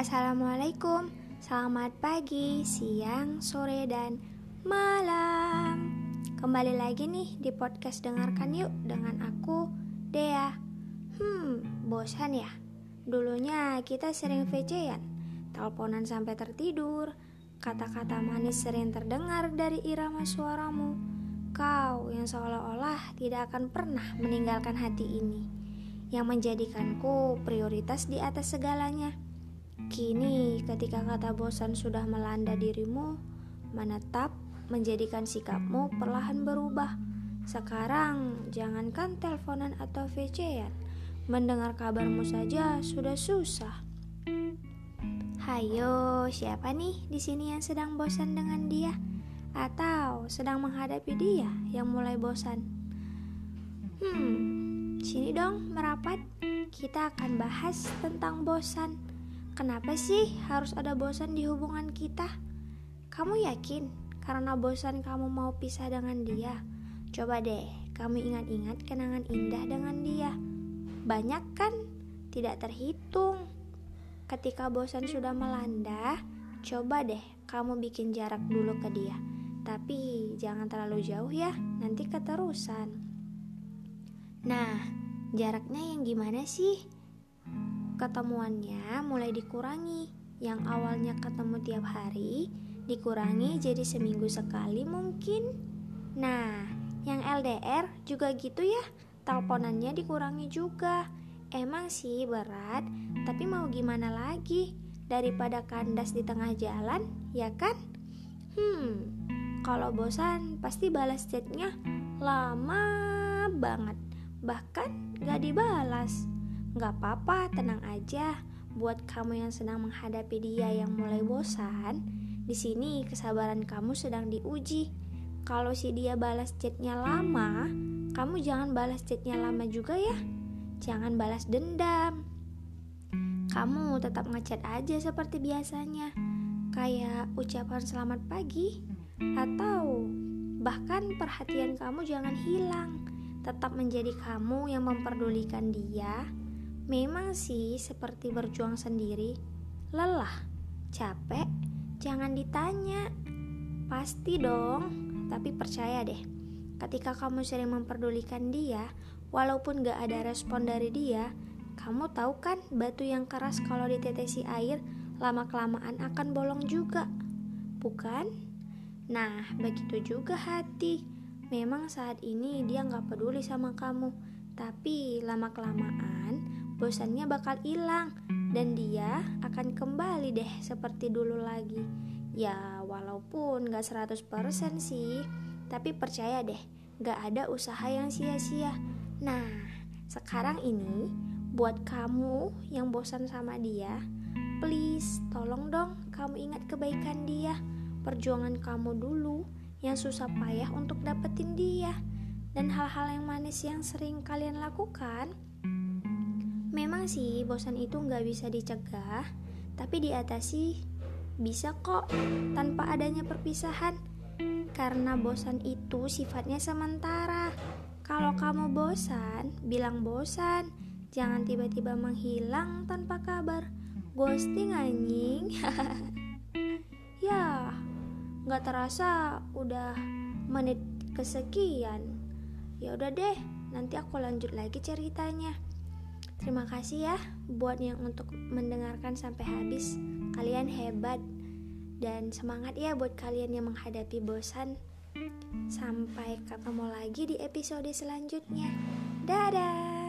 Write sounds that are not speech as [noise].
Assalamualaikum, selamat pagi, siang, sore, dan malam. Kembali lagi nih di podcast Dengarkan Yuk dengan aku, Dea. Hmm, bosan ya? Dulunya kita sering VC-an, teleponan sampai tertidur, kata-kata manis sering terdengar dari irama suaramu. Kau yang seolah-olah tidak akan pernah meninggalkan hati ini, yang menjadikanku prioritas di atas segalanya. Kini, ketika kata bosan sudah melanda dirimu, menetap menjadikan sikapmu perlahan berubah. Sekarang, jangankan teleponan atau VC-an, mendengar kabarmu saja sudah susah. Hayo, siapa nih di sini yang sedang bosan dengan dia? Atau sedang menghadapi dia yang mulai bosan? Hmm, sini dong merapat. Kita akan bahas tentang bosan. Kenapa sih harus ada bosan di hubungan kita? Kamu yakin karena bosan kamu mau pisah dengan dia? Coba deh, kamu ingat-ingat kenangan indah dengan dia. Banyak kan? Tidak terhitung. Ketika bosan sudah melanda, coba deh kamu bikin jarak dulu ke dia. Tapi jangan terlalu jauh ya, nanti keterusan. Nah, jaraknya yang gimana sih? Ketemuannya mulai dikurangi. Yang awalnya ketemu tiap hari, dikurangi jadi seminggu sekali mungkin. Nah, yang LDR juga gitu ya, teleponannya dikurangi juga. Emang sih berat, tapi mau gimana lagi? Daripada kandas di tengah jalan, ya kan? Hmm, kalau bosan pasti balas chatnya lama banget, bahkan gak dibalas. Gak apa-apa, tenang aja. Buat kamu yang sedang menghadapi dia yang mulai bosan, di sini kesabaran kamu sedang diuji. Kalau si dia balas chatnya lama, kamu jangan balas chatnya lama juga ya. Jangan balas dendam. Kamu tetap ngechat aja seperti biasanya, kayak ucapan selamat pagi, atau bahkan perhatian kamu jangan hilang. Tetap menjadi kamu yang memperdulikan dia Memang sih seperti berjuang sendiri, lelah, capek, jangan ditanya. Pasti dong, tapi percaya deh, ketika kamu sering memperdulikan dia, walaupun gak ada respon dari dia, kamu tahu kan batu yang keras kalau ditetesi air lama-kelamaan akan bolong juga, bukan? Nah, begitu juga hati. Memang saat ini dia gak peduli sama kamu, tapi lama-kelamaan bosannya bakal hilang dan dia akan kembali deh seperti dulu lagi. Ya walaupun gak 100% sih, tapi percaya deh gak ada usaha yang sia-sia. Nah sekarang ini buat kamu yang bosan sama dia, please tolong dong kamu ingat kebaikan dia, perjuangan kamu dulu yang susah payah untuk dapetin dia dan hal-hal yang manis yang sering kalian lakukan Memang sih bosan itu nggak bisa dicegah, tapi diatasi bisa kok tanpa adanya perpisahan. Karena bosan itu sifatnya sementara. Kalau kamu bosan, bilang bosan. Jangan tiba-tiba menghilang tanpa kabar. Ghosting anjing. [laughs] ya, nggak terasa udah menit kesekian. Ya udah deh, nanti aku lanjut lagi ceritanya. Terima kasih ya buat yang untuk mendengarkan sampai habis. Kalian hebat dan semangat ya buat kalian yang menghadapi bosan. Sampai ketemu lagi di episode selanjutnya. Dadah.